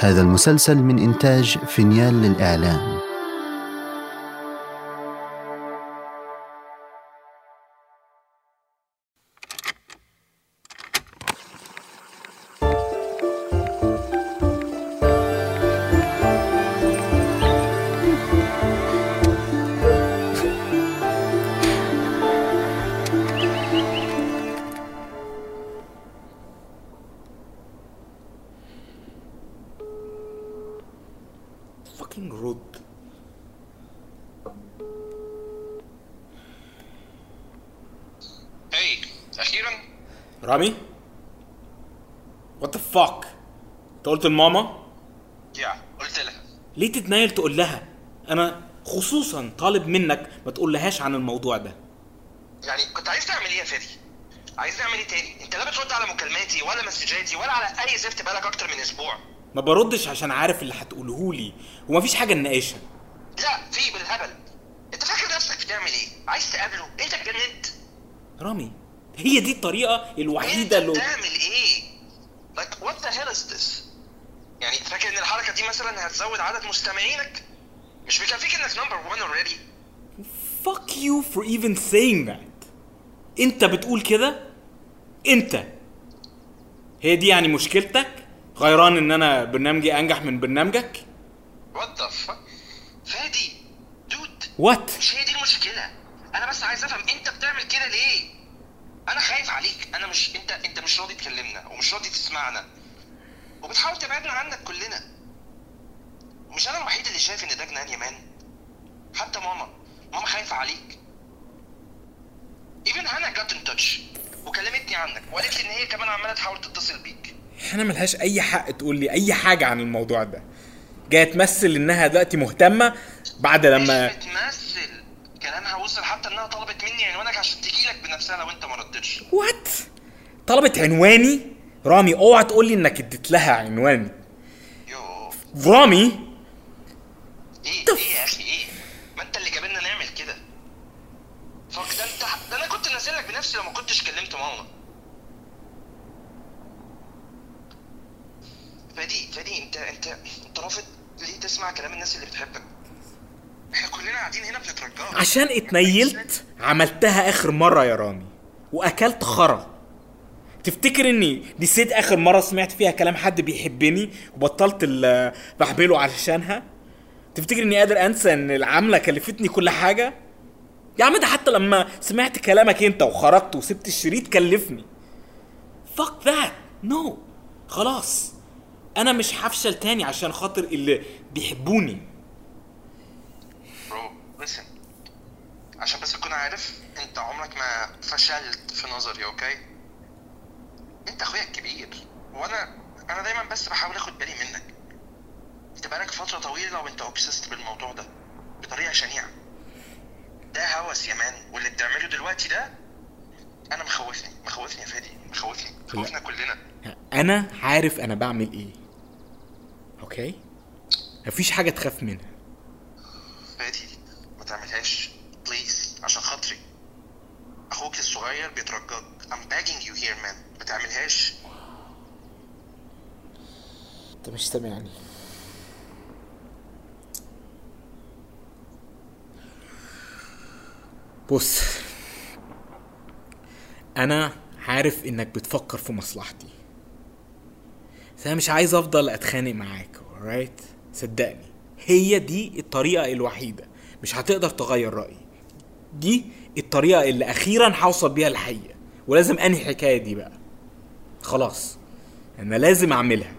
هذا المسلسل من إنتاج فينيال للإعلام. Fucking رد هاي أخيرا. رامي؟ What the fuck أنت قلت لماما؟ يا قلت لها. ليه تتنايل تقول لها؟ أنا خصوصا طالب منك ما تقول لهاش عن الموضوع ده. يعني كنت عايز تعمل إيه يا فادي؟ عايز نعمل إيه تاني؟ أنت لا بترد على مكالماتي ولا مسجاتي ولا على أي زفت بقالك أكتر من أسبوع. ما بردش عشان عارف اللي هتقوله لي. ومفيش حاجة نناقشها. لا في بالهبل. انت فاكر نفسك بتعمل إيه؟ عايز تقابله؟ انت اتجننت رامي هي دي الطريقة الوحيدة انت اللي بتعمل إيه؟ Like what the hell is this? يعني فاكر ان الحركة دي مثلا هتزود عدد مستمعينك؟ مش بيكفيك انك نمبر 1 already. Fuck you for even saying that. انت بتقول كده؟ انت. هي دي يعني مشكلتك؟ غيران إن أنا برنامجي أنجح من برنامجك؟ What the fuck فادي دود وات مش هي دي المشكلة. أنا بس عايز أفهم أنت بتعمل كده ليه؟ أنا خايف عليك. أنا مش أنت أنت مش راضي تكلمنا ومش راضي تسمعنا. وبتحاول تبعدنا عنك كلنا. مش أنا الوحيد اللي شايف إن ده جنان يا مان. حتى ماما. ماما خايفة عليك. Even هانا got in touch وكلمتني عنك وقالت لي إن هي كمان عمالة تحاول تتصل بيك. أنا ملهاش اي حق تقول لي اي حاجة عن الموضوع ده. جاية تمثل انها دلوقتي مهتمة بعد لما مش بتمثل. كلامها وصل حتى إنها طلبت مني عنوانك عشان تجيلك بنفسها لو أنت ما ردتش. وات طلبت عنواني؟ رامي اوعى تقول لي انك اديت لها عنواني يو. رامي؟ إيه إيه يا أخي إيه؟ ما انت اللي جابلنا نعمل كده. فك ده انت ده أنا كنت نازل لك بنفسي لو ما كنتش كلمت ماما. فادي فادي انت انت انت رافض ليه تسمع كلام الناس اللي بتحبك؟ إحنا كلنا قاعدين هنا بنترجاك. عشان اتنيلت عملتها آخر مرة يا رامي وأكلت خرا. تفتكر إني نسيت آخر مرة سمعت فيها كلام حد بيحبني وبطلت بحبله علشانها؟ تفتكر إني قادر أنسى إن العملة كلفتني كل حاجة؟ يا عم ده حتى لما سمعت كلامك أنت وخرجت وسبت الشريط كلفني. Fuck that. No. خلاص. أنا مش هفشل تاني عشان خاطر اللي بيحبوني. bro listen. عشان بس تكون عارف أنت عمرك ما فشلت في نظري okay أنت أخويا الكبير وأنا أنا دايما بس بحاول آخد بالي منك. أنت بقالك فترة طويلة وأنت obsessed بالموضوع ده بطريقة شنيعة. ده هوس يا man واللي بتعمله دلوقتي ده أنا مخوفني مخوفني يا فادي مخوفني مخوفنا كلنا. أنا عارف أنا بعمل إيه. Okay؟ مفيش حاجة تخاف منها. فادي ما تعملهاش. Please عشان خاطري. أخوك الصغير بيترجاك. I'm begging you here man. ما تعملهاش. أنت مش سامعني. بص أنا عارف إنك بتفكر في مصلحتي. بس أنا مش عايز أفضل أتخانق معاك alright صدقني. هي دي الطريقة الوحيدة. مش هتقدر تغير رأيي. دي الطريقة اللي أخيرا هوصل بيها الحقيقة. ولازم أنهي الحكاية دي بقى. خلاص. أنا لازم أعملها.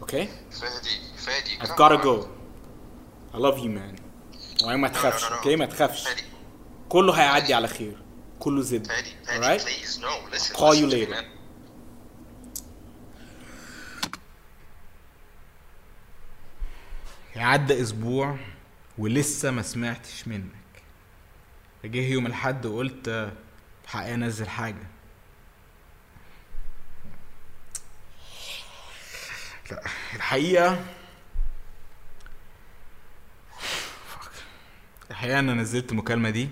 أوكي؟ فادي فادي I've gotta go. I love you man. وما ما تخافش. Okay؟ ما تخافش. كله هيعدي على خير. كله زب فادي فادي alright please. No listen Call you later. عدى أسبوع ولسه ما سمعتش منك. جه يوم الحد وقلت حقي أنزل حاجة. لا الحقيقة. الحقيقة أنا نزلت المكالمة دي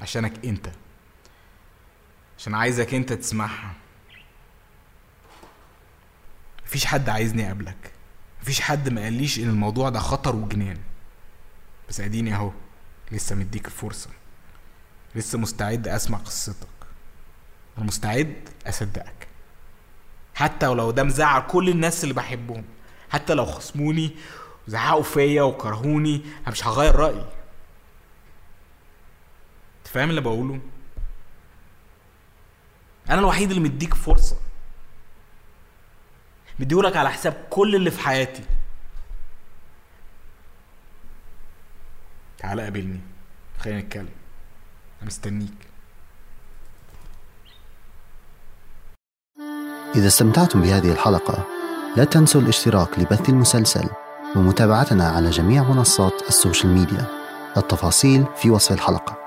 عشانك أنت. عشان عايزك أنت تسمعها. مفيش حد عايزني أقابلك. مفيش حد ما قاليش إن الموضوع ده خطر وجنان. بس اديني أهو لسه مديك الفرصة. لسه مستعد أسمع قصتك. أنا مستعد أصدقك. حتى ولو ده مزعل كل الناس اللي بحبهم. حتى لو خصموني وزعقوا فيا وكرهوني أنا مش هغير رأيي. أنت فاهم اللي بقوله؟ أنا الوحيد اللي مديك فرصة. مديهولك على حساب كل اللي في حياتي. تعالى قابلني. خلينا نتكلم. أنا مستنيك. إذا استمتعتم بهذه الحلقة لا تنسوا الاشتراك لبث المسلسل ومتابعتنا على جميع منصات السوشيال ميديا. التفاصيل في وصف الحلقة.